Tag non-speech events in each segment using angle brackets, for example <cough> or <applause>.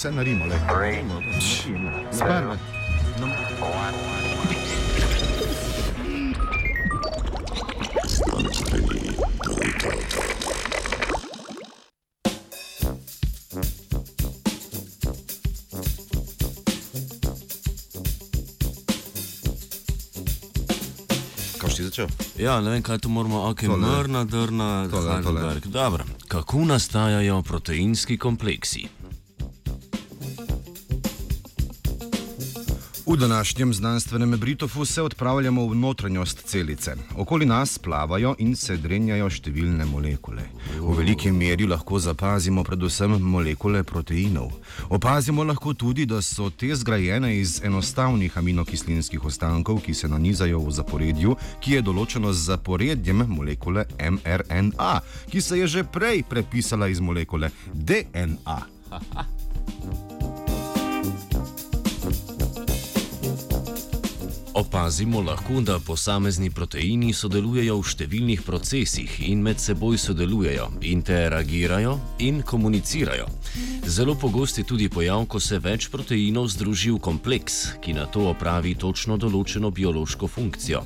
vse narimo, le. Sperme. Kako si začel? Ja, ne vem, kaj tu moramo, ok, mrna, drna, Tole, Heidelberg. Dobro, kako nastajajo proteinski kompleksi? V današnjem znanstvenem Britofu se odpravljamo v notranjost celice. Okoli nas plavajo in se drenjajo številne molekule. V veliki meri lahko zapazimo predvsem molekule proteinov. Opazimo lahko tudi, da so te zgrajene iz enostavnih aminokislinskih ostankov, ki se nanizajo v zaporedju, ki je določeno z zaporedjem molekule mRNA, ki se je že prej prepisala iz molekule DNA. Opazimo lahko, da posamezni proteini sodelujejo v številnih procesih in med seboj sodelujejo, interagirajo in komunicirajo. Zelo pogost je tudi pojav, ko se več proteinov združi v kompleks, ki na to opravi točno določeno biološko funkcijo.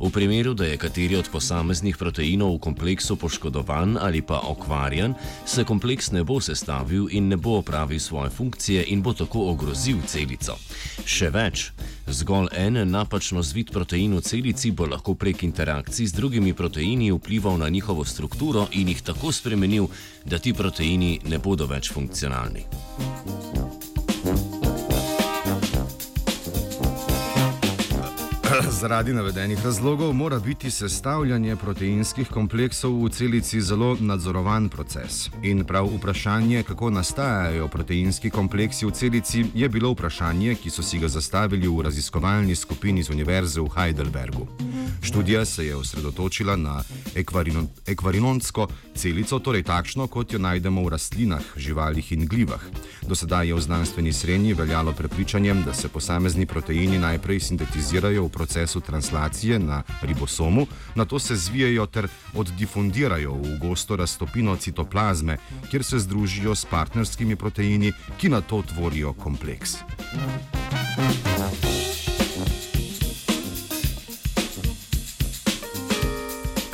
V primeru, da je kateri od posameznih proteinov v kompleksu poškodovan ali pa okvarjen, se kompleks ne bo sestavil in ne bo opravil svoje funkcije in bo tako ogrozil celico. Še več, zgolj en napačno zvit protein v celici bo lahko prek interakcij z drugimi proteini vplival na njihovo strukturo in jih tako spremenil, da ti proteini ne bodo več funkcionalni. anni. <laughs> Zaradi navedenih razlogov mora biti sestavljanje proteinskih kompleksov v celici zelo nadzorovan proces. In prav vprašanje, kako nastajajo proteinski kompleksi v celici, je bilo vprašanje, ki so si ga zastavili v raziskovalni skupini z Univerze v Heidelbergu. Študija se je osredotočila na ekvarino, ekvarinonsko celico, torej takšno, kot jo najdemo v rastlinah, živalih in glivah. Do sedaj je v znanstveni srednji veljalo prepričanje, da se posamezni proteini najprej sintetizirajo v procesu translacije na ribosomu, na to se zvijajo ter oddifundirajo v gosto raztopino citoplazme, kjer se združijo s partnerskimi proteini, ki na to tvorijo kompleks.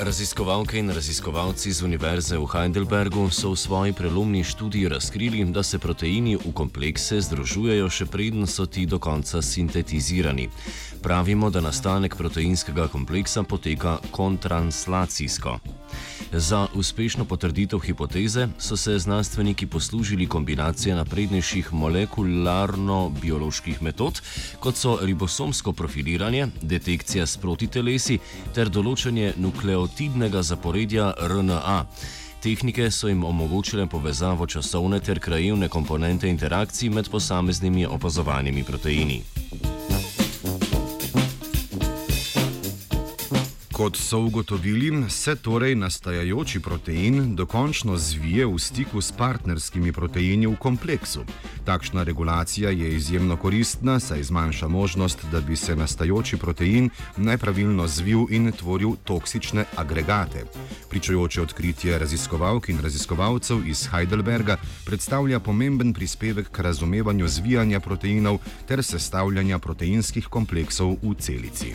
Raziskovalke in raziskovalci z Univerze v Heidelbergu so v svoji prelomni študiji razkrili, da se proteini v komplekse združujejo še preden so ti do konca sintetizirani. Pravimo, da nastanek proteinskega kompleksa poteka kontranslacijsko. Za uspešno potrditev hipoteze so se znanstveniki poslužili kombinacije naprednejših molekularno-bioloških metod, kot so ribosomsko profiliranje, detekcija s protitelesi ter določanje nukleotidnega zaporedja RNA. Tehnike so jim omogočile povezavo časovne ter krajevne komponente interakcij med posameznimi opazovanimi proteini. Kot so ugotovili, se torej nastajajoči protein dokončno zvije v stiku s partnerskimi proteini v kompleksu. Takšna regulacija je izjemno koristna, saj zmanjša možnost, da bi se nastajajoči protein nepravilno zvil in tvoril toksične agregate. Pričujoče odkritje raziskovalk in raziskovalcev iz Heidelberga predstavlja pomemben prispevek k razumevanju zvijanja proteinov ter sestavljanja proteinskih kompleksov v celici.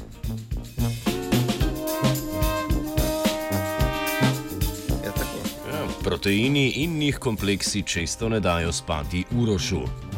Proteini in njih kompleksi često ne dajo spati urošu.